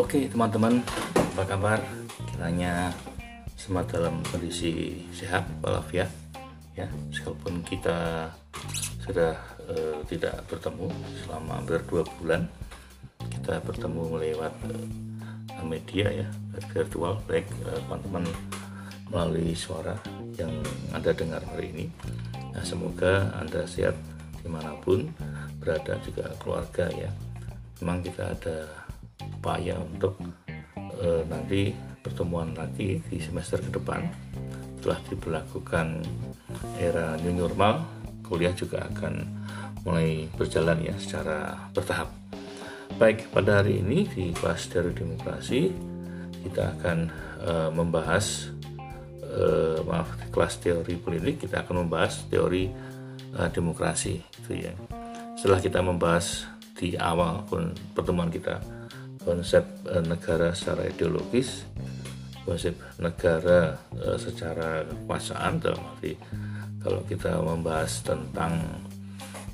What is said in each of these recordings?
Oke teman-teman, apa kabar? Kiranya semua dalam kondisi sehat walafiat ya. Sekalipun kita sudah uh, tidak bertemu selama hampir dua bulan, kita bertemu lewat uh, media ya, virtual baik uh, teman-teman melalui suara yang anda dengar hari ini. Nah, semoga anda sehat di mana pun berada juga keluarga ya. Memang kita ada upaya untuk uh, nanti pertemuan lagi di semester ke depan setelah diberlakukan era new normal kuliah juga akan mulai berjalan ya secara bertahap. Baik pada hari ini di kelas teori demokrasi kita akan uh, membahas uh, maaf di kelas teori politik kita akan membahas teori uh, demokrasi gitu ya. Setelah kita membahas di awal pun pertemuan kita konsep uh, negara secara ideologis, konsep negara uh, secara kekuasaan dalam arti kalau kita membahas tentang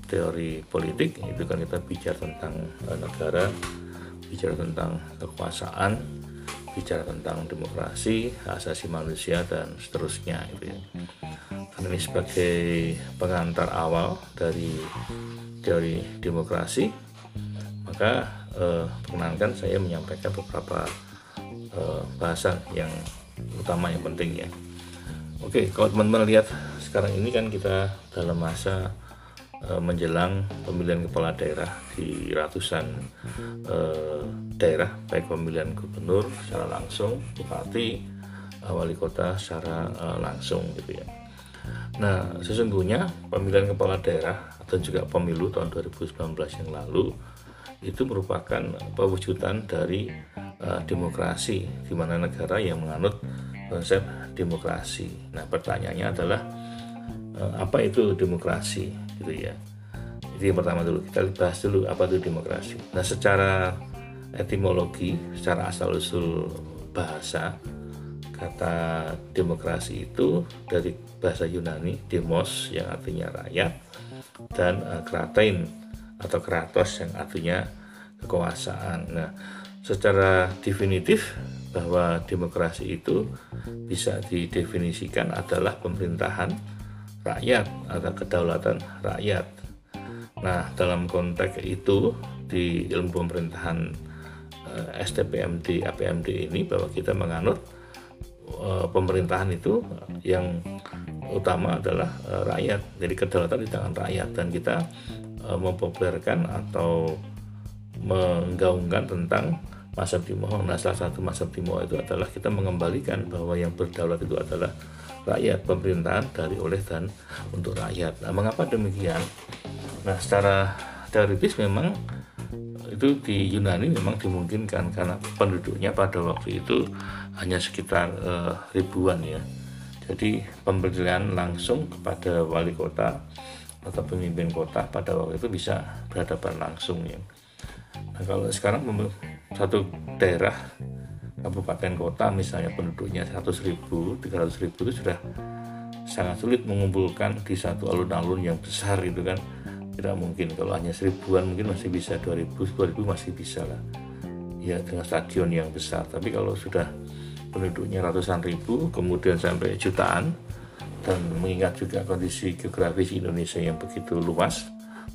teori politik itu kan kita bicara tentang uh, negara, bicara tentang kekuasaan, bicara tentang demokrasi, asasi manusia dan seterusnya itu ya. Ini sebagai pengantar awal dari teori demokrasi, maka eh, perkenankan saya menyampaikan beberapa eh, bahasan yang utama yang penting ya. Oke, kalau teman-teman lihat sekarang ini kan kita dalam masa eh, menjelang pemilihan kepala daerah di ratusan eh, daerah, baik pemilihan gubernur secara langsung, bupati, eh, wali kota secara eh, langsung gitu ya. Nah, sesungguhnya pemilihan kepala daerah atau juga pemilu tahun 2019 yang lalu itu merupakan pewujudan dari uh, demokrasi di mana negara yang menganut konsep demokrasi. Nah, pertanyaannya adalah uh, apa itu demokrasi gitu ya. Jadi yang pertama dulu kita bahas dulu apa itu demokrasi. Nah, secara etimologi, secara asal usul bahasa kata demokrasi itu dari bahasa Yunani demos yang artinya rakyat dan uh, kratein atau kratos yang artinya kekuasaan. Nah, secara definitif bahwa demokrasi itu bisa didefinisikan adalah pemerintahan rakyat atau kedaulatan rakyat. Nah, dalam konteks itu di ilmu pemerintahan eh, STPMD APMD ini bahwa kita menganut Eh, pemerintahan itu yang utama adalah uh, rakyat. Jadi kedaulatan di tangan rakyat dan kita mempopulerkan atau menggaungkan tentang masa Timoho. Nah, salah satu masa Timoho itu adalah kita mengembalikan bahwa yang berdaulat itu adalah rakyat, pemerintahan dari oleh dan untuk rakyat. Nah, mengapa demikian? Nah, secara teoritis memang itu di Yunani memang dimungkinkan karena penduduknya pada waktu itu hanya sekitar uh, ribuan ya. Jadi pemberian langsung kepada wali kota atau pemimpin kota pada waktu itu bisa berhadapan langsung ya. Nah kalau sekarang satu daerah kabupaten kota misalnya penduduknya 100 ribu, 300 ribu itu sudah sangat sulit mengumpulkan di satu alun-alun yang besar itu kan. Tidak mungkin kalau hanya seribuan mungkin masih bisa 2000 2000 masih bisa lah. Ya dengan stadion yang besar. Tapi kalau sudah penduduknya ratusan ribu kemudian sampai jutaan dan mengingat juga kondisi geografis Indonesia yang begitu luas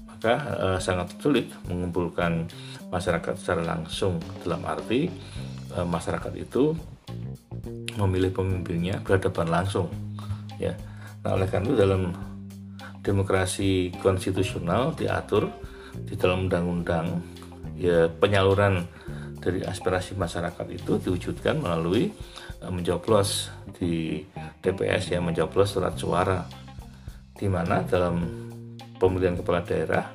maka eh, sangat sulit mengumpulkan masyarakat secara langsung. Dalam arti eh, masyarakat itu memilih pemimpinnya berhadapan langsung ya. Nah oleh karena itu dalam demokrasi konstitusional diatur di dalam undang-undang ya penyaluran dari aspirasi masyarakat itu diwujudkan melalui uh, mencoblos di TPS yang mencoblos surat suara di mana dalam pemilihan kepala daerah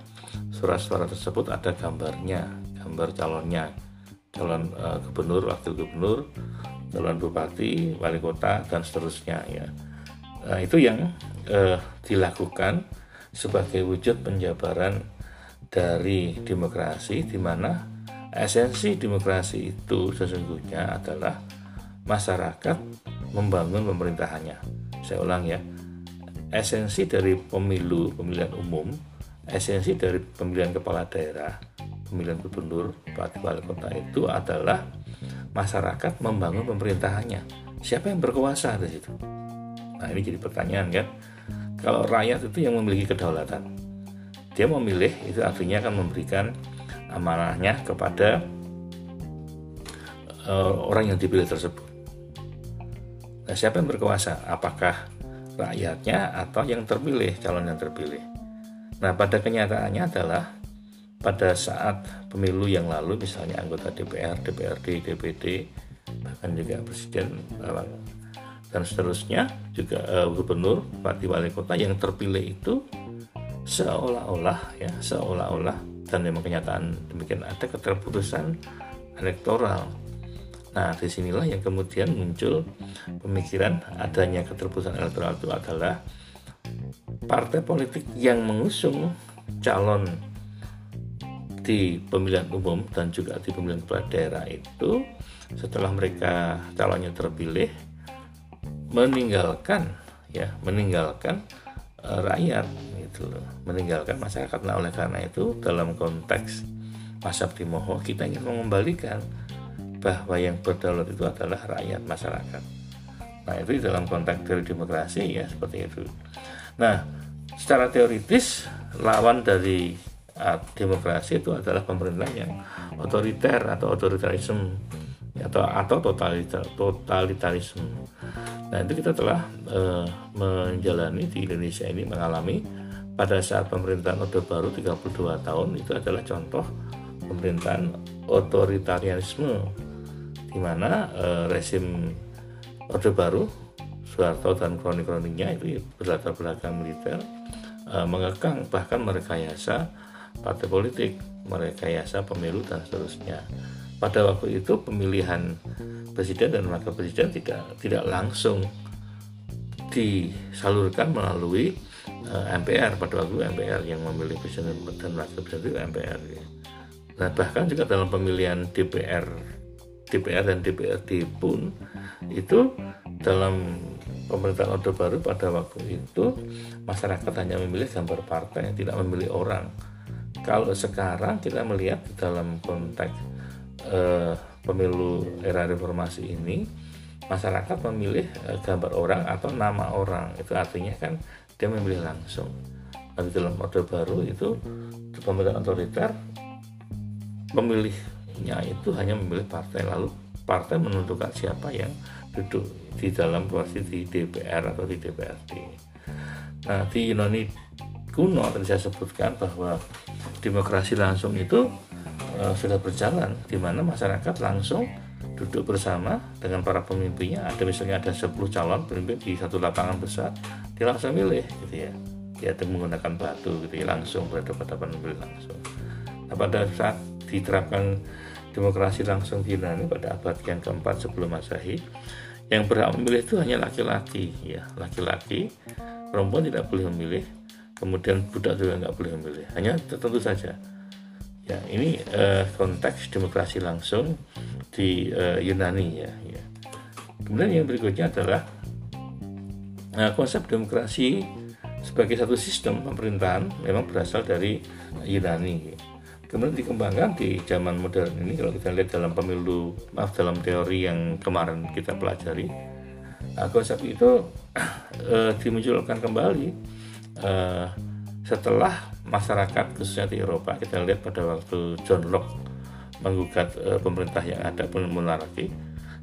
surat suara tersebut ada gambarnya gambar calonnya. Calon uh, gubernur wakil gubernur calon bupati wali kota dan seterusnya ya. Nah, itu yang eh, dilakukan sebagai wujud penjabaran dari demokrasi di mana esensi demokrasi itu sesungguhnya adalah masyarakat membangun pemerintahannya. Saya ulang ya. Esensi dari pemilu, pemilihan umum, esensi dari pemilihan kepala daerah pemilihan gubernur, bupati, wali kota itu adalah masyarakat membangun pemerintahannya. Siapa yang berkuasa di situ? Nah ini jadi pertanyaan kan. Kalau rakyat itu yang memiliki kedaulatan, dia memilih itu artinya akan memberikan amanahnya kepada uh, orang yang dipilih tersebut. Nah, siapa yang berkuasa? Apakah rakyatnya atau yang terpilih, calon yang terpilih? Nah, pada kenyataannya adalah pada saat pemilu yang lalu, misalnya anggota DPR, DPRD, DPD, bahkan juga presiden dan seterusnya, juga uh, gubernur, bupati, wali kota yang terpilih itu seolah-olah ya, seolah-olah dan memang kenyataan demikian ada keterputusan elektoral Nah, di sinilah yang kemudian muncul pemikiran adanya keterputusan elektoral itu adalah partai politik yang mengusung calon di pemilihan umum dan juga di pemilihan kepala daerah itu setelah mereka calonnya terpilih meninggalkan ya meninggalkan uh, rakyat gitu meninggalkan masyarakat. Nah oleh karena itu dalam konteks masa Timoho kita ingin mengembalikan bahwa yang berdaulat itu adalah rakyat masyarakat. Nah itu dalam konteks teori demokrasi ya seperti itu. Nah secara teoritis lawan dari uh, demokrasi itu adalah pemerintah yang otoriter atau otoritarisme atau atau totalitar, totalitarisme. Nah itu kita telah uh, menjalani di Indonesia ini mengalami pada saat pemerintahan Orde Baru 32 tahun itu adalah contoh pemerintahan otoritarianisme di mana uh, resim Orde Baru Soeharto dan kronik-kroniknya itu berlatar belakang militer uh, mengekang bahkan merekayasa partai politik, merekayasa pemilu dan seterusnya. Pada waktu itu pemilihan presiden dan wakil presiden tidak tidak langsung disalurkan melalui uh, eh, MPR pada waktu MPR yang memilih presiden dan wakil presiden itu MPR. Ya. Nah bahkan juga dalam pemilihan DPR DPR dan DPRD pun itu dalam pemerintahan Orde Baru pada waktu itu masyarakat hanya memilih gambar partai tidak memilih orang. Kalau sekarang kita melihat dalam konteks eh, pemilu era reformasi ini masyarakat memilih eh, gambar orang atau nama orang itu artinya kan dia memilih langsung. Tapi dalam Orde Baru itu pemerintahan otoriter memilih nya itu hanya memilih partai. Lalu partai menentukan siapa yang duduk di dalam di DPR atau di DPRD. Nah di Yunani kuno tadi saya sebutkan bahwa demokrasi langsung itu uh, sudah berjalan di mana masyarakat langsung duduk bersama dengan para pemimpinnya. Ada misalnya ada 10 calon pemimpin di satu lapangan besar dia langsung milih gitu ya. Dia menggunakan batu gitu ya langsung berhadapan-hadapan memilih langsung. Nah pada saat diterapkan demokrasi langsung di Yunani pada abad yang keempat sebelum masehi. Yang berhak memilih itu hanya laki-laki ya. Laki-laki perempuan tidak boleh memilih. Kemudian budak juga nggak boleh memilih. Hanya tertentu saja. Ya ini eh, konteks demokrasi langsung di eh, Yunani ya, ya. Kemudian yang berikutnya adalah nah, konsep demokrasi sebagai satu sistem pemerintahan memang berasal dari Yunani ya kemudian dikembangkan di zaman modern ini kalau kita lihat dalam pemilu maaf dalam teori yang kemarin kita pelajari nah, konsep itu uh, dimunculkan kembali uh, setelah masyarakat khususnya di Eropa kita lihat pada waktu John Locke menggugat uh, pemerintah yang ada pun monarki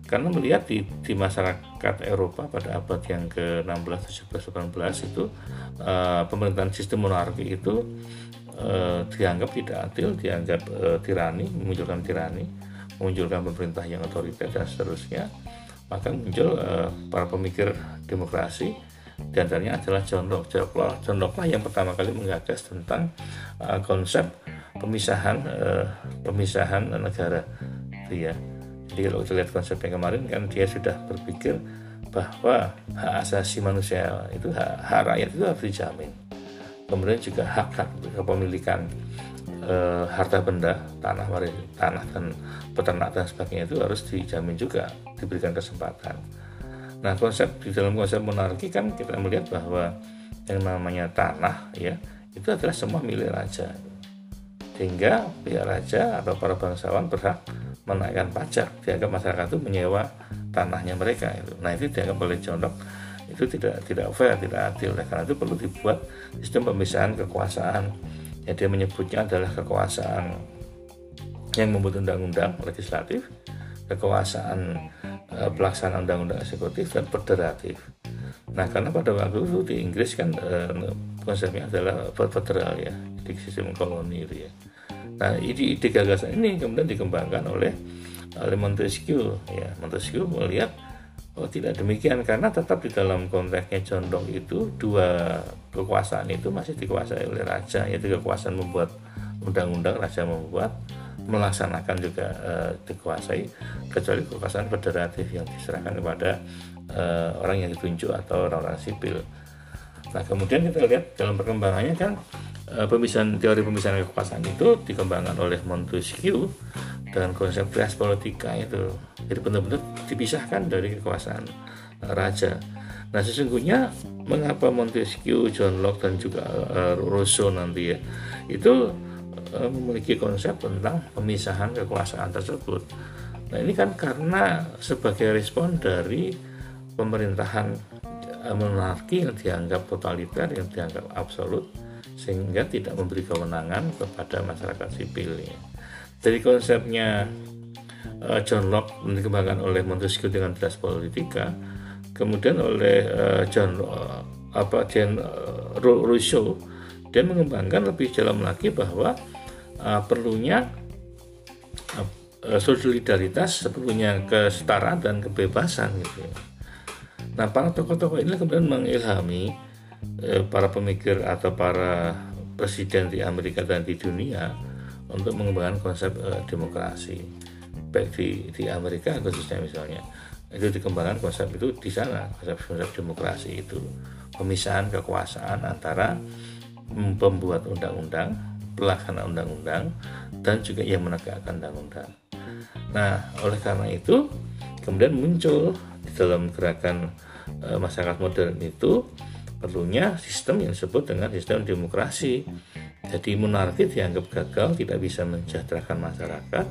karena melihat di, di masyarakat Eropa pada abad yang ke-16, 17, 18 itu uh, pemerintahan sistem monarki itu uh, dianggap tidak adil, dianggap uh, tirani, memunculkan tirani, memunculkan pemerintah yang otoriter dan seterusnya, maka muncul uh, para pemikir demokrasi di antaranya adalah John Locke. John Locke lah yang pertama kali menggagas tentang uh, konsep pemisahan uh, pemisahan negara itu ya. Jadi kalau kita lihat konsep yang kemarin kan dia sudah berpikir bahwa hak asasi manusia itu hak, hak rakyat itu harus dijamin kemudian juga hak hak kepemilikan e, harta benda tanah tanah dan peternak dan sebagainya itu harus dijamin juga diberikan kesempatan. Nah konsep di dalam konsep monarki kan kita melihat bahwa yang namanya tanah ya itu adalah semua milik raja. Sehingga pihak raja atau para bangsawan berhak menaikkan pajak dianggap masyarakat itu menyewa tanahnya mereka itu nah itu dianggap oleh Locke itu tidak tidak fair tidak adil. Nah, karena itu perlu dibuat sistem pemisahan kekuasaan. Yang dia menyebutnya adalah kekuasaan yang membuat undang-undang legislatif kekuasaan e, pelaksanaan undang-undang eksekutif dan federatif. Nah karena pada waktu itu di Inggris kan e, konsepnya adalah federal ya di sistem koloni ya. Nah ide, ide gagasan ini kemudian dikembangkan oleh oleh Montesquieu ya. Montesquieu melihat Oh tidak demikian karena tetap di dalam konteksnya condong itu dua kekuasaan itu masih dikuasai oleh raja yaitu kekuasaan membuat undang-undang raja membuat melaksanakan juga uh, dikuasai kecuali kekuasaan federatif yang diserahkan kepada uh, orang yang ditunjuk atau orang-orang sipil. Nah kemudian kita lihat dalam perkembangannya kan uh, pemisahan teori pemisahan kekuasaan itu dikembangkan oleh Montesquieu dengan konsep res politika itu. Jadi benar-benar dipisahkan dari kekuasaan raja. Nah sesungguhnya mengapa Montesquieu, John Locke dan juga uh, Rousseau nanti ya itu uh, memiliki konsep tentang pemisahan kekuasaan tersebut? Nah ini kan karena sebagai respon dari pemerintahan monarki yang dianggap totaliter yang dianggap absolut sehingga tidak memberi kewenangan kepada masyarakat sipil ya dari konsepnya uh, John Locke dikembangkan oleh Montesquieu dengan Tras Politika kemudian oleh uh, John uh, apa uh, Rousseau dia mengembangkan lebih dalam lagi bahwa uh, perlunya uh, solidaritas perlunya kesetaraan dan kebebasan gitu Nah para tokoh-tokoh ini kemudian mengilhami uh, para pemikir atau para presiden di Amerika dan di dunia untuk mengembangkan konsep uh, demokrasi. Baik di di Amerika khususnya misalnya. Itu dikembangkan konsep itu di sana konsep konsep demokrasi itu. Pemisahan kekuasaan antara pembuat undang-undang pelaksana undang-undang dan juga yang menegakkan undang-undang. Nah oleh karena itu kemudian muncul dalam gerakan e, masyarakat modern itu perlunya sistem yang disebut dengan sistem demokrasi jadi monarki dianggap gagal, tidak bisa mensejahterakan masyarakat,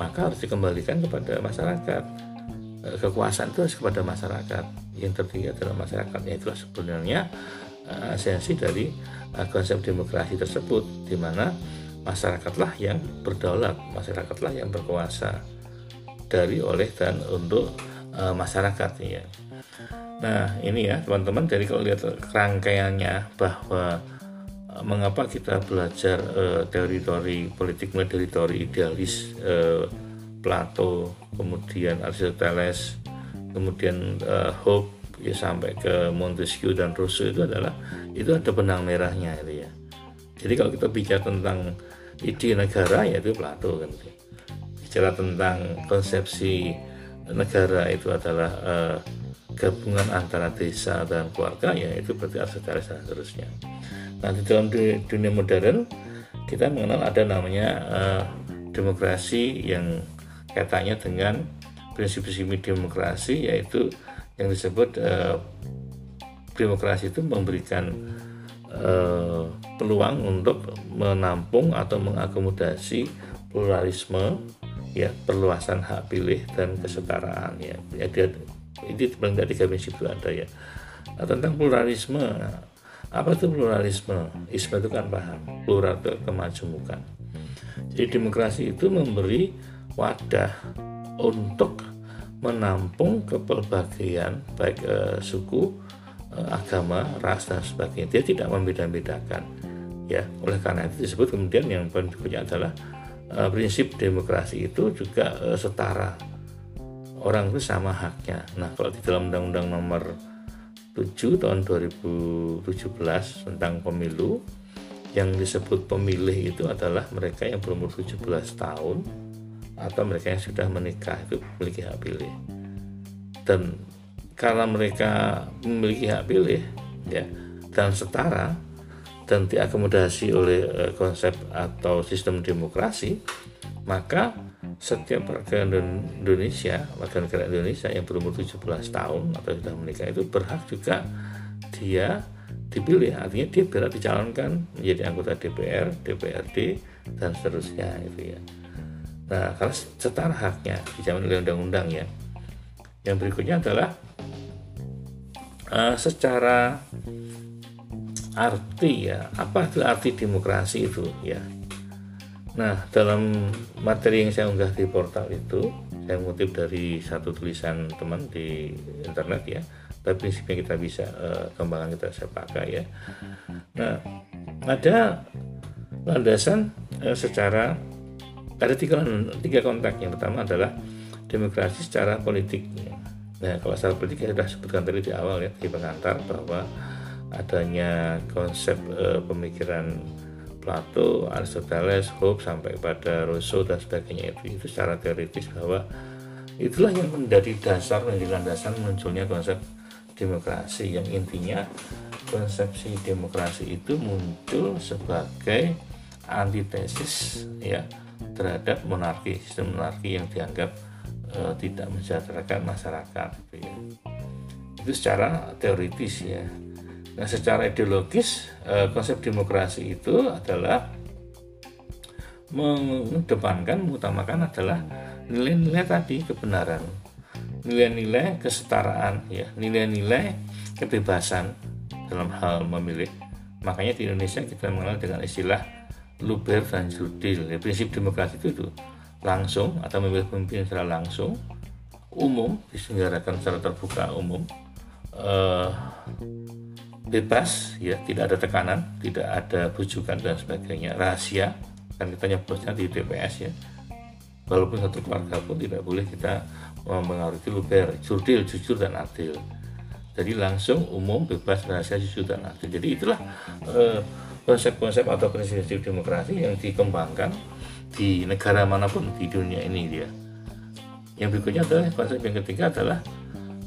maka harus dikembalikan kepada masyarakat. Eh, kekuasaan itu harus kepada masyarakat yang terdiri adalah masyarakat. Ya, itulah sebenarnya uh, esensi dari konsep demokrasi tersebut, di mana masyarakatlah yang berdaulat, masyarakatlah yang berkuasa dari oleh dan untuk uh, masyarakat ya. Nah ini ya teman-teman jadi kalau lihat rangkaiannya bahwa mengapa kita belajar uh, teori-teori politik mulai dari teori idealis uh, Plato, kemudian Aristoteles, kemudian uh, Hope ya sampai ke Montesquieu dan Rousseau itu adalah itu ada benang merahnya itu ya. Jadi kalau kita bicara tentang ide negara yaitu Plato kan. Bicara tentang konsepsi negara itu adalah uh, gabungan antara desa dan keluarga ya itu berarti Aristoteles dan seterusnya. Nah di dalam dunia modern kita mengenal ada namanya uh, demokrasi yang kaitannya dengan prinsip-prinsip demokrasi yaitu yang disebut uh, demokrasi itu memberikan uh, peluang untuk menampung atau mengakomodasi pluralisme ya perluasan hak pilih dan kesetaraan ya jadi ini paling tidak tiga prinsip itu ada ya nah, tentang pluralisme apa itu pluralisme? Isma itu kan paham, plural itu kemajemukan. Jadi demokrasi itu memberi wadah untuk menampung kepelbagaian baik eh, suku, eh, agama, ras dan sebagainya. Dia tidak membeda-bedakan. Ya, oleh karena itu disebut kemudian yang berikutnya adalah eh, prinsip demokrasi itu juga eh, setara. Orang itu sama haknya. Nah, kalau di dalam Undang-Undang Nomor 7 tahun 2017 tentang pemilu yang disebut pemilih itu adalah mereka yang berumur 17 tahun atau mereka yang sudah menikah itu memiliki hak pilih dan karena mereka memiliki hak pilih ya dan setara dan diakomodasi oleh eh, konsep atau sistem demokrasi maka setiap warga Indonesia, warga negara Indonesia yang berumur 17 tahun atau sudah menikah itu berhak juga dia dipilih artinya dia berat dicalonkan menjadi anggota DPR, DPRD dan seterusnya itu ya. Nah, karena setara haknya dijamin oleh undang-undang ya. Yang berikutnya adalah uh, secara arti ya, apa itu arti demokrasi itu ya. Nah, dalam materi yang saya unggah di portal itu, saya mengutip dari satu tulisan teman di internet ya. Tapi prinsipnya kita bisa uh, kembangan kita saya pakai ya. Nah, ada landasan uh, secara ada tiga, tiga kontak yang pertama adalah demokrasi secara politik nah kalau secara politik saya sudah sebutkan tadi di awal ya di pengantar bahwa adanya konsep e, pemikiran Plato, Aristoteles, Hobbes sampai pada Rousseau dan sebagainya itu itu secara teoritis bahwa itulah yang menjadi dasar menjadi landasan munculnya konsep demokrasi yang intinya konsepsi demokrasi itu muncul sebagai antitesis ya terhadap monarki sistem monarki yang dianggap e, tidak mensejahterakan masyarakat gitu ya. itu secara teoritis ya nah secara ideologis e, konsep demokrasi itu adalah mengedepankan mengutamakan adalah nilai-nilai tadi kebenaran. Nilai-nilai kesetaraan ya. Nilai-nilai kebebasan dalam hal memilih. Makanya di Indonesia kita mengenal dengan istilah luber dan jurdil ya, prinsip demokrasi itu, itu. Langsung atau memilih pemimpin secara langsung umum diselenggarakan secara terbuka umum uh, bebas ya tidak ada tekanan tidak ada bujukan dan sebagainya. Rahasia kan kita nyebutnya di TPS ya. Walaupun satu keluarga pun tidak boleh kita mempengaruhi luber jurdil jujur dan adil. Jadi langsung umum bebas rahasia jujur dan adil. Jadi itulah uh, konsep-konsep atau prinsip demokrasi yang dikembangkan di negara mana pun di dunia ini dia. Yang berikutnya adalah konsep yang ketiga adalah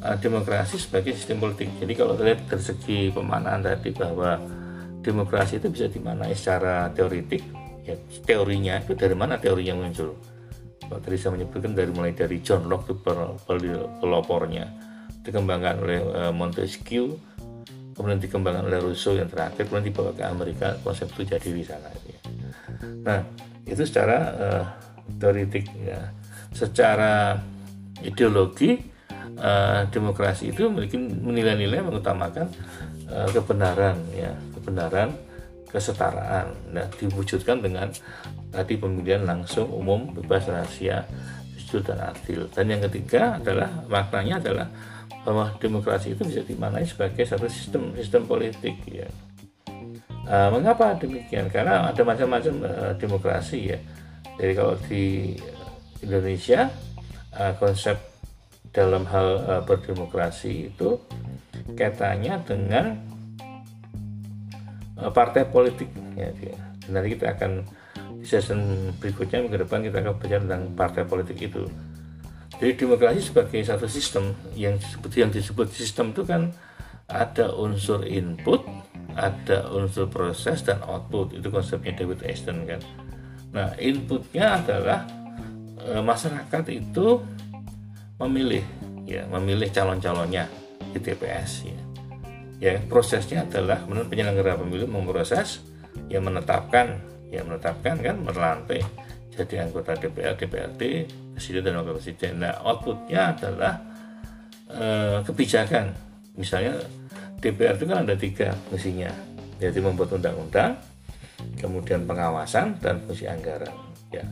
uh, demokrasi sebagai sistem politik. Jadi kalau lihat dari segi pemanaan tadi bahwa demokrasi itu bisa dimanai secara teoritik, ya teorinya itu dari mana teorinya muncul? Tadi saya menyebutkan dari mulai dari John Locke itu pelopornya dikembangkan oleh uh, Montesquieu kemudian dikembangkan oleh Rousseau yang terakhir kemudian dibawa ke Amerika konsep itu jadi di sana ya. nah itu secara uh, teoritik ya secara ideologi uh, demokrasi itu memiliki nilai-nilai mengutamakan uh, kebenaran ya kebenaran kesetaraan nah diwujudkan dengan tadi pemilihan langsung umum bebas rahasia jujur dan adil dan yang ketiga adalah maknanya adalah bahwa demokrasi itu bisa dimaknai sebagai satu sistem sistem politik ya. Uh, mengapa demikian? Karena ada macam-macam uh, demokrasi ya. Jadi kalau di Indonesia uh, konsep dalam hal uh, berdemokrasi itu kaitannya dengan uh, partai politik ya. Nanti kita akan di season berikutnya minggu depan kita akan belajar tentang partai politik itu. Jadi demokrasi sebagai satu sistem yang seperti yang disebut sistem itu kan ada unsur input, ada unsur proses dan output. Itu konsepnya David Easton kan. Nah, inputnya adalah e, masyarakat itu memilih ya, memilih calon-calonnya di TPS ya. Ya, prosesnya adalah kemudian penyelenggara pemilu memproses yang menetapkan yang menetapkan kan melantik jadi anggota DPR, DPRD, presiden dan wakil presiden. Nah, outputnya adalah e, kebijakan. Misalnya DPR itu kan ada tiga fungsinya, yaitu membuat undang-undang, kemudian pengawasan dan fungsi anggaran. Ya,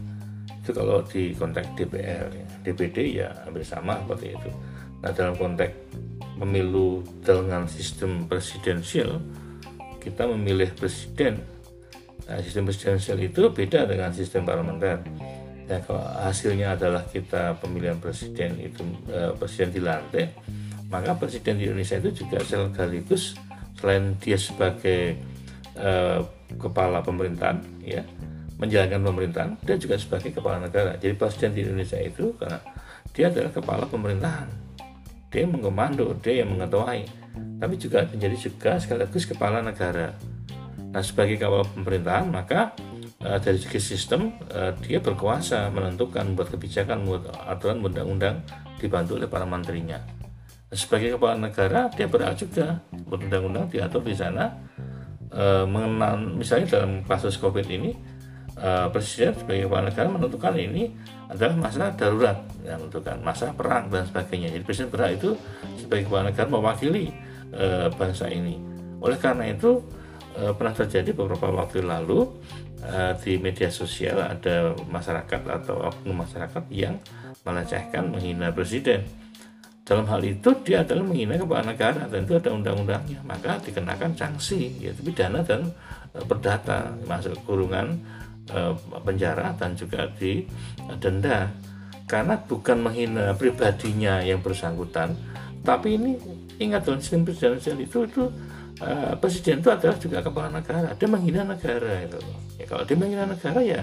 itu kalau di konteks DPR, ya. DPD ya hampir sama seperti itu. Nah, dalam konteks pemilu dengan sistem presidensial, kita memilih presiden Nah, sistem presidensial itu beda dengan sistem parlementer. Ya, kalau hasilnya adalah kita pemilihan presiden itu eh, presiden dilantik, maka presiden di Indonesia itu juga sekaligus selain dia sebagai eh, kepala pemerintahan, ya menjalankan pemerintahan, dia juga sebagai kepala negara. Jadi presiden di Indonesia itu karena dia adalah kepala pemerintahan, dia mengkomando, dia yang mengetuai, tapi juga menjadi juga sekaligus kepala negara. Nah, sebagai kepala pemerintahan, maka uh, dari segi sistem uh, dia berkuasa menentukan buat kebijakan, buat aturan undang-undang dibantu oleh para menterinya. Nah, sebagai kepala negara, dia berhak juga buat undang-undang diatur di sana uh, mengenal misalnya dalam kasus covid ini uh, presiden sebagai kepala negara menentukan ini adalah masalah darurat yang menentukan masalah perang dan sebagainya. Jadi presiden berhak itu sebagai kepala negara mewakili uh, bangsa ini. Oleh karena itu uh, pernah terjadi beberapa waktu lalu uh, di media sosial ada masyarakat atau oknum masyarakat yang melecehkan menghina presiden. Dalam hal itu dia adalah menghina kepala negara dan ada undang-undangnya. Maka dikenakan sanksi yaitu pidana dan e, perdata masuk kurungan e, penjara dan juga di denda karena bukan menghina pribadinya yang bersangkutan tapi ini ingat dalam sistem presidensial itu itu e, presiden itu adalah juga kepala negara. Dia menghina negara itu ya kalau dia menghina negara ya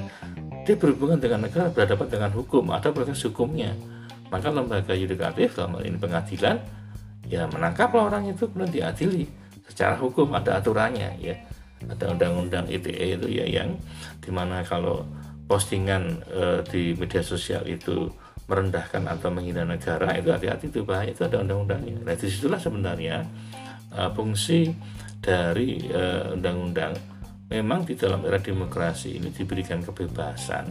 dia berhubungan dengan negara berhadapan dengan hukum ada proses hukumnya. Maka lembaga yudikatif dalam ini pengadilan ya menangkaplah orang itu kemudian diadili. Secara hukum ada aturannya ya ada undang-undang ITE itu ya yang di mana kalau postingan e, di media sosial itu merendahkan atau menghina negara itu hati-hati itu bahaya itu ada undang-undangnya nah di situlah sebenarnya e, fungsi dari e, undang-undang memang di dalam era demokrasi ini diberikan kebebasan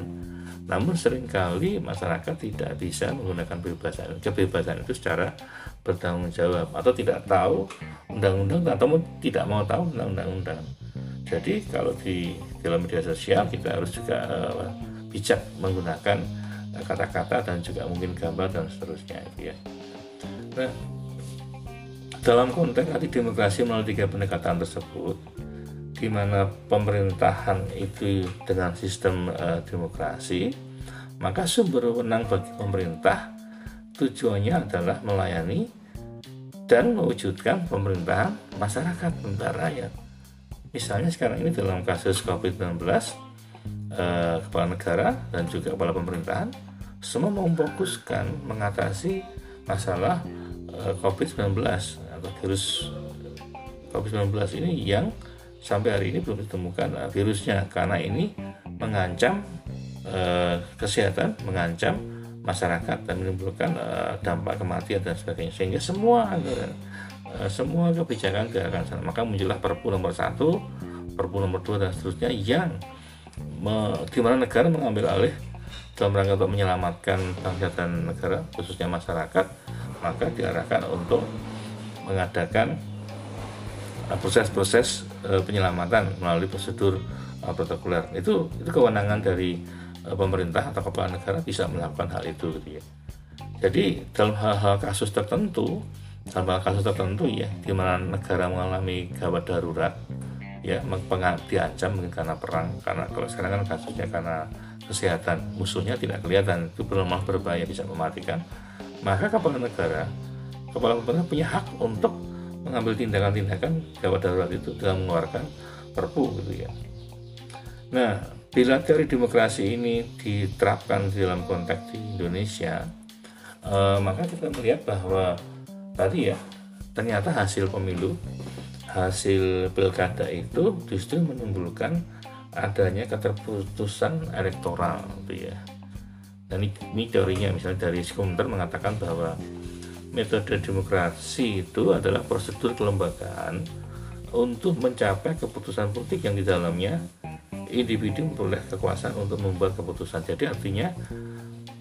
namun sering kali masyarakat tidak bisa menggunakan kebebasan kebebasan itu secara bertanggung jawab atau tidak tahu undang-undang atau tidak mau tahu tentang undang-undang. Jadi kalau di dalam media sosial kita harus juga uh, bijak menggunakan kata-kata dan juga mungkin gambar dan seterusnya itu ya. Nah, dalam konteks anti demokrasi melalui tiga pendekatan tersebut, di mana pemerintahan itu dengan sistem uh, demokrasi, maka sumber wenang bagi pemerintah tujuannya adalah melayani dan mewujudkan pemerintahan masyarakat tentara rakyat. Misalnya sekarang ini dalam kasus COVID-19, eh, kepala negara dan juga kepala pemerintahan semua memfokuskan mengatasi masalah eh, COVID-19 atau virus COVID-19 ini yang sampai hari ini belum ditemukan. Uh, virusnya karena ini mengancam uh, kesehatan, mengancam masyarakat dan menimbulkan dampak kematian dan sebagainya. Sehingga semua anggaran semua kebijakan gerakan sana. Maka muncullah Perpu nomor satu, Perpu nomor dua dan seterusnya yang me, di mana negara mengambil alih dalam rangka untuk menyelamatkan bangsa dan negara khususnya masyarakat maka diarahkan untuk mengadakan proses-proses uh, penyelamatan melalui prosedur protokoler. Itu itu kewenangan dari pemerintah atau kepala negara bisa melakukan hal itu gitu ya. Jadi dalam hal-hal kasus tertentu dalam kasus tertentu ya. Di mana negara mengalami gawat darurat ya diancam mungkin karena perang karena kalau sekarang kan kasusnya karena kesehatan. Musuhnya tidak kelihatan itu belum berbahaya bisa mematikan. Maka kepala negara kepala pemerintah punya hak untuk mengambil tindakan-tindakan gawat darurat itu dalam mengeluarkan perpu gitu ya. Nah, bila teori demokrasi ini diterapkan di dalam konteks di Indonesia, eh, maka kita melihat bahwa tadi ya ternyata hasil pemilu, hasil pilkada itu justru menimbulkan adanya keterputusan elektoral gitu ya. Dan ini, ini teorinya misalnya dari Skumter mengatakan bahwa metode demokrasi itu adalah prosedur kelembagaan untuk mencapai keputusan politik yang di dalamnya individu memperoleh kekuasaan untuk membuat keputusan. Jadi artinya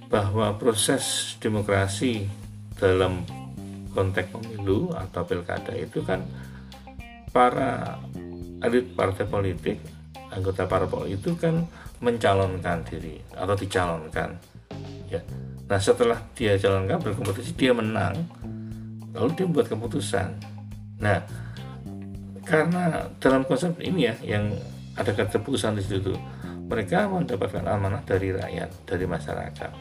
bahwa proses demokrasi dalam konteks pemilu atau pilkada itu kan para elit partai politik, anggota parpol itu kan mencalonkan diri atau dicalonkan. Ya, Nah setelah dia jalankan berkompetisi dia menang, lalu dia membuat keputusan. Nah karena dalam konsep ini ya yang ada keputusan di situ mereka mendapatkan amanah dari rakyat dari masyarakat.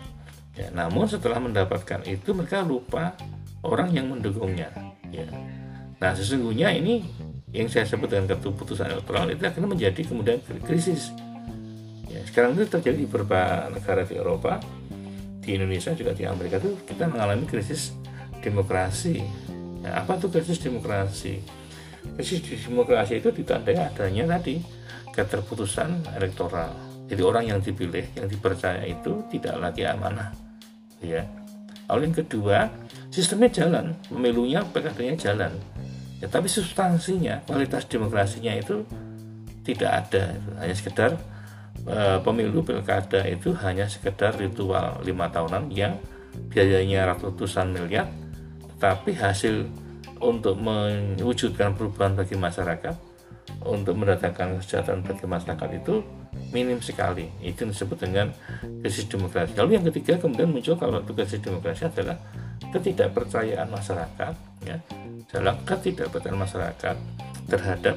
Ya, namun setelah mendapatkan itu mereka lupa orang yang mendukungnya. Ya. Nah sesungguhnya ini yang saya sebut dengan keputusan elektoral itu akan menjadi kemudian krisis. Ya, sekarang itu terjadi di beberapa negara di Eropa di Indonesia juga di Amerika itu kita mengalami krisis demokrasi. Nah, apa tuh krisis demokrasi? Krisis demokrasi itu ditandai adanya tadi keterputusan elektoral. Jadi orang yang dipilih, yang dipercaya itu tidak lagi amanah, ya. Lalu yang kedua, sistemnya jalan, pemilunya, pilkadanya jalan. Ya, tapi substansinya, kualitas demokrasinya itu tidak ada hanya sekedar uh, pemilu pilkada itu hanya sekedar ritual lima tahunan yang biayanya ratusan miliar tetapi hasil untuk mewujudkan perubahan bagi masyarakat untuk mendatangkan kesejahteraan bagi masyarakat itu minim sekali. Itu disebut dengan krisis demokrasi. Lalu yang ketiga kemudian muncul kalau itu krisis demokrasi adalah ketidakpercayaan masyarakat ya. Dalam ketidakpercayaan masyarakat terhadap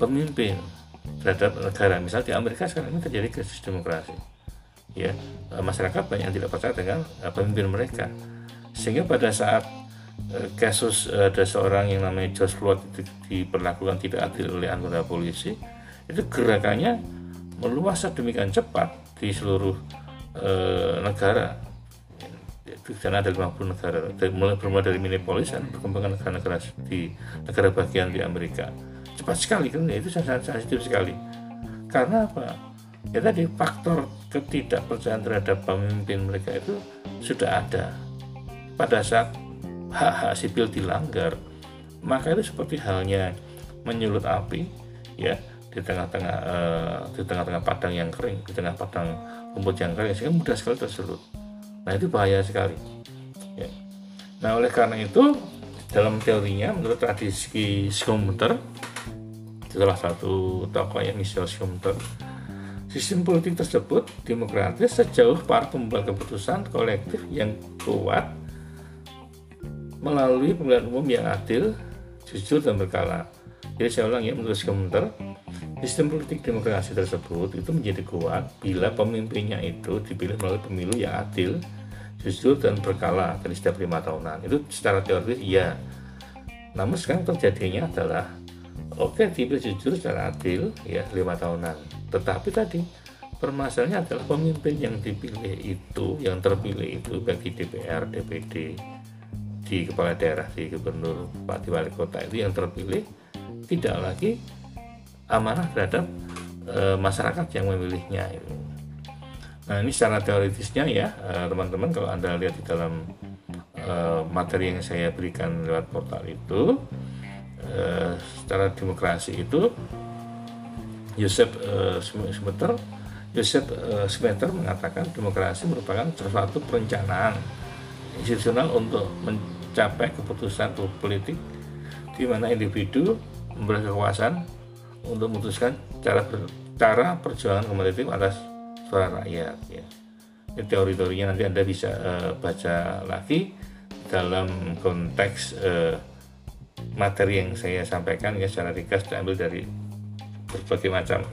pemimpin terhadap negara. Misal di Amerika sekarang ini terjadi krisis demokrasi ya. Masyarakat banyak yang tidak percaya dengan pemimpin mereka. Sehingga pada saat kasus ada seorang yang namanya George Floyd itu diperlakukan tidak adil oleh anggota polisi itu gerakannya meluas sedemikian cepat di seluruh e, negara. Itu karena ada 50 negara mulai bermula dari Minneapolis dan perkembangan negara-negara di negara bagian di Amerika. Cepat sekali kan itu sangat sensitif sekali. Karena apa? Ya tadi faktor ketidakpercayaan terhadap pemimpin mereka itu sudah ada. Pada saat hak-hak sipil dilanggar maka itu seperti halnya menyulut api ya di tengah-tengah uh, di tengah-tengah padang yang kering di tengah padang rumput yang kering sehingga mudah sekali tersulut nah itu bahaya sekali ya. nah oleh karena itu dalam teorinya menurut tradisi Schumpeter salah satu tokoh yang Michel Schumpeter sistem politik tersebut demokratis sejauh para pembuat keputusan kolektif yang kuat melalui pemilihan umum yang adil, jujur dan berkala. Jadi saya ulang ya menurut komentar, sistem politik demokrasi tersebut itu menjadi kuat bila pemimpinnya itu dipilih melalui pemilu yang adil, jujur dan berkala dari setiap lima tahunan. Itu secara teoritis iya. Namun sekarang terjadinya adalah oke okay, dipilih jujur secara adil ya lima tahunan. Tetapi tadi permasalahannya adalah pemimpin yang dipilih itu, yang terpilih itu bagi DPR, DPD, di kepala daerah di gubernur bupati wali kota itu yang terpilih tidak lagi amanah terhadap e, masyarakat yang memilihnya itu. Nah ini secara teoritisnya ya eh, teman-teman kalau anda lihat di dalam e, materi yang saya berikan lewat portal itu e, secara demokrasi itu Yosef e, Smeter Yosef e, Smeter mengatakan demokrasi merupakan suatu perencanaan institusional untuk mencapai keputusan politik di mana individu memberi kekuasaan untuk memutuskan cara ber, cara perjuangan kompetitif atas suara rakyat ya. Ini teori-teorinya nanti Anda bisa uh, baca lagi dalam konteks uh, materi yang saya sampaikan ya secara ringkas diambil dari berbagai macam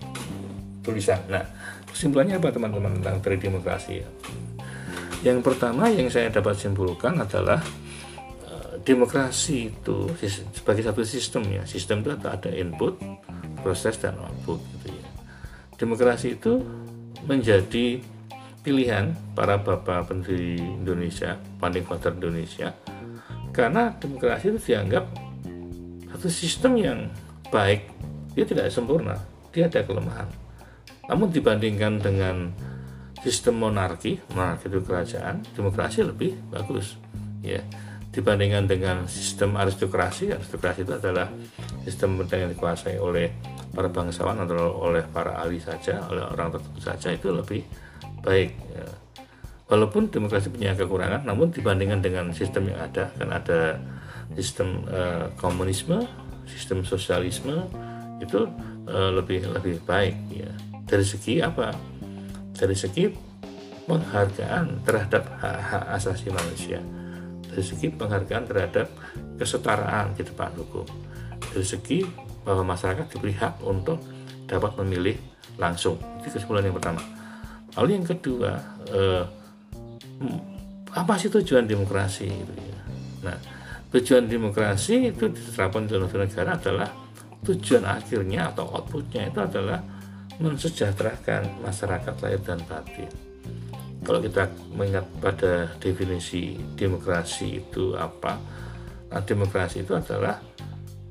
tulisan. Nah, kesimpulannya apa teman-teman tentang teori demokrasi ya? Yang pertama yang saya dapat simpulkan adalah demokrasi itu sebagai satu sistem ya. Sistem itu ada input proses dan output gitu ya. Demokrasi itu menjadi pilihan para bapak pendiri Indonesia founding father Indonesia karena demokrasi itu dianggap satu sistem yang baik. Dia tidak sempurna dia ada kelemahan. Namun dibandingkan dengan sistem monarki monarki itu kerajaan demokrasi lebih bagus ya dibandingkan dengan sistem aristokrasi aristokrasi itu adalah sistem yang dikuasai oleh para bangsawan atau oleh para ahli saja oleh orang tertentu saja itu lebih baik ya. walaupun demokrasi punya kekurangan namun dibandingkan dengan sistem yang ada kan ada sistem uh, komunisme sistem sosialisme itu uh, lebih lebih baik ya. Dari segi apa? Dari segi penghargaan terhadap hak-hak asasi manusia dari segi penghargaan terhadap kesetaraan di depan hukum dari segi bahwa masyarakat diberi hak untuk dapat memilih langsung. Itu kesimpulan yang pertama. Lalu yang kedua eh, apa sih tujuan demokrasi itu ya? Nah tujuan demokrasi itu diterapkan di dalam negara adalah tujuan akhirnya atau outputnya itu adalah mensejahterakan masyarakat lahir dan batin kalau kita mengingat pada definisi demokrasi itu apa? Nah, demokrasi itu adalah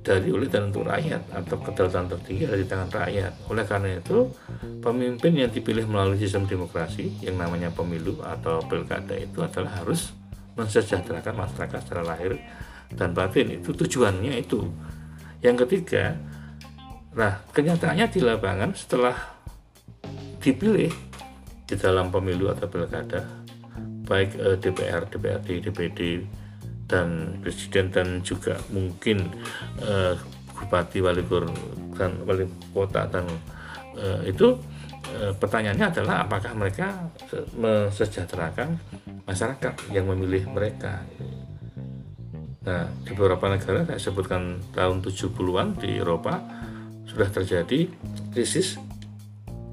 dari oleh dan untuk rakyat atau kedaulatan tertinggi dari tangan rakyat. Oleh karena itu pemimpin yang dipilih melalui sistem demokrasi yang namanya pemilu atau pilkada itu adalah harus mensejahterakan masyarakat secara lahir dan batin. Itu tujuannya itu. Yang ketiga Nah, kenyataannya di lapangan setelah dipilih di dalam pemilu atau pilkada, baik eh, DPR, DPRD, DPD, dan presiden dan juga mungkin eh, bupati, wali dan wali kota dan eh, itu eh, pertanyaannya adalah apakah mereka mesejahterakan masyarakat yang memilih mereka. Nah, di beberapa negara saya sebutkan tahun 70-an di Eropa sudah terjadi krisis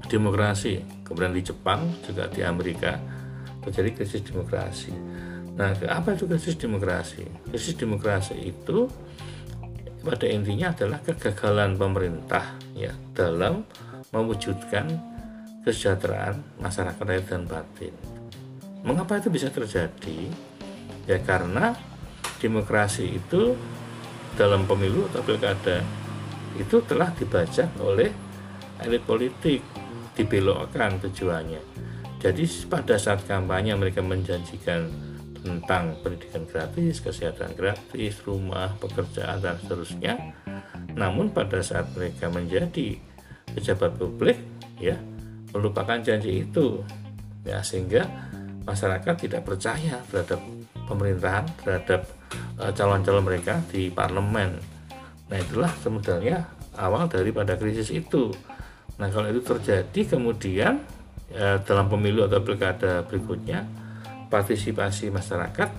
demokrasi. Kemudian di Jepang juga di Amerika terjadi krisis demokrasi. Nah, apa itu krisis demokrasi? Krisis demokrasi itu pada intinya adalah kegagalan pemerintah ya dalam mewujudkan kesejahteraan masyarakat lahir dan batin. Mengapa itu bisa terjadi? Ya karena demokrasi itu dalam pemilu atau pilkada itu telah dibaca oleh elit politik dibelokkan tujuannya jadi pada saat kampanye mereka menjanjikan tentang pendidikan gratis, kesehatan gratis, rumah, pekerjaan dan seterusnya. Namun pada saat mereka menjadi pejabat publik ya melupakan janji itu ya sehingga masyarakat tidak percaya terhadap pemerintahan terhadap uh, calon-calon mereka di parlemen. Nah itulah sebenarnya awal daripada krisis itu. Nah kalau itu terjadi kemudian uh, dalam pemilu atau pilkada berikutnya partisipasi masyarakat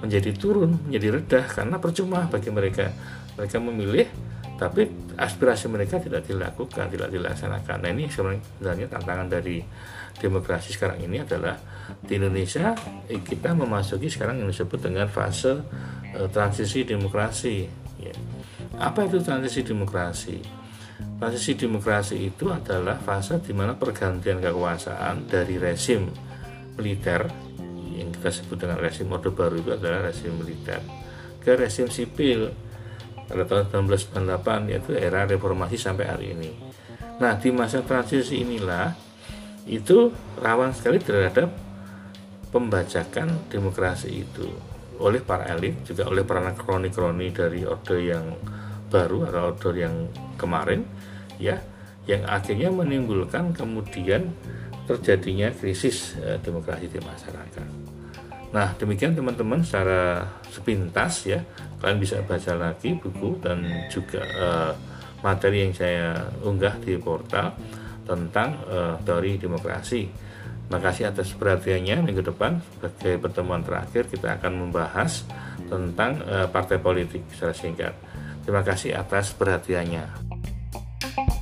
menjadi turun, menjadi redah karena percuma bagi mereka. Mereka memilih tapi aspirasi mereka tidak dilakukan, tidak dilaksanakan. Nah ini sebenarnya tantangan dari demokrasi sekarang ini adalah di Indonesia eh, kita memasuki sekarang yang disebut dengan fase eh, transisi demokrasi. Ya. Apa itu transisi demokrasi? Transisi demokrasi itu adalah fase di mana pergantian kekuasaan dari resim militer yang kita sebut dengan resim Orde Baru itu adalah resim militer ke resim sipil pada tahun 1998 yaitu era reformasi sampai hari ini. Nah di masa transisi inilah itu rawan sekali terhadap pembajakan demokrasi itu oleh para elit juga oleh para kroni-kroni dari orde yang baru atau orde yang kemarin ya yang akhirnya menimbulkan kemudian terjadinya krisis eh, demokrasi di masyarakat. Nah, demikian teman-teman secara sepintas ya. Kalian bisa baca lagi buku dan juga uh, materi yang saya unggah di portal tentang uh, teori demokrasi. Terima kasih atas perhatiannya. Minggu depan sebagai pertemuan terakhir kita akan membahas tentang uh, partai politik secara singkat. Terima kasih atas perhatiannya. Bye.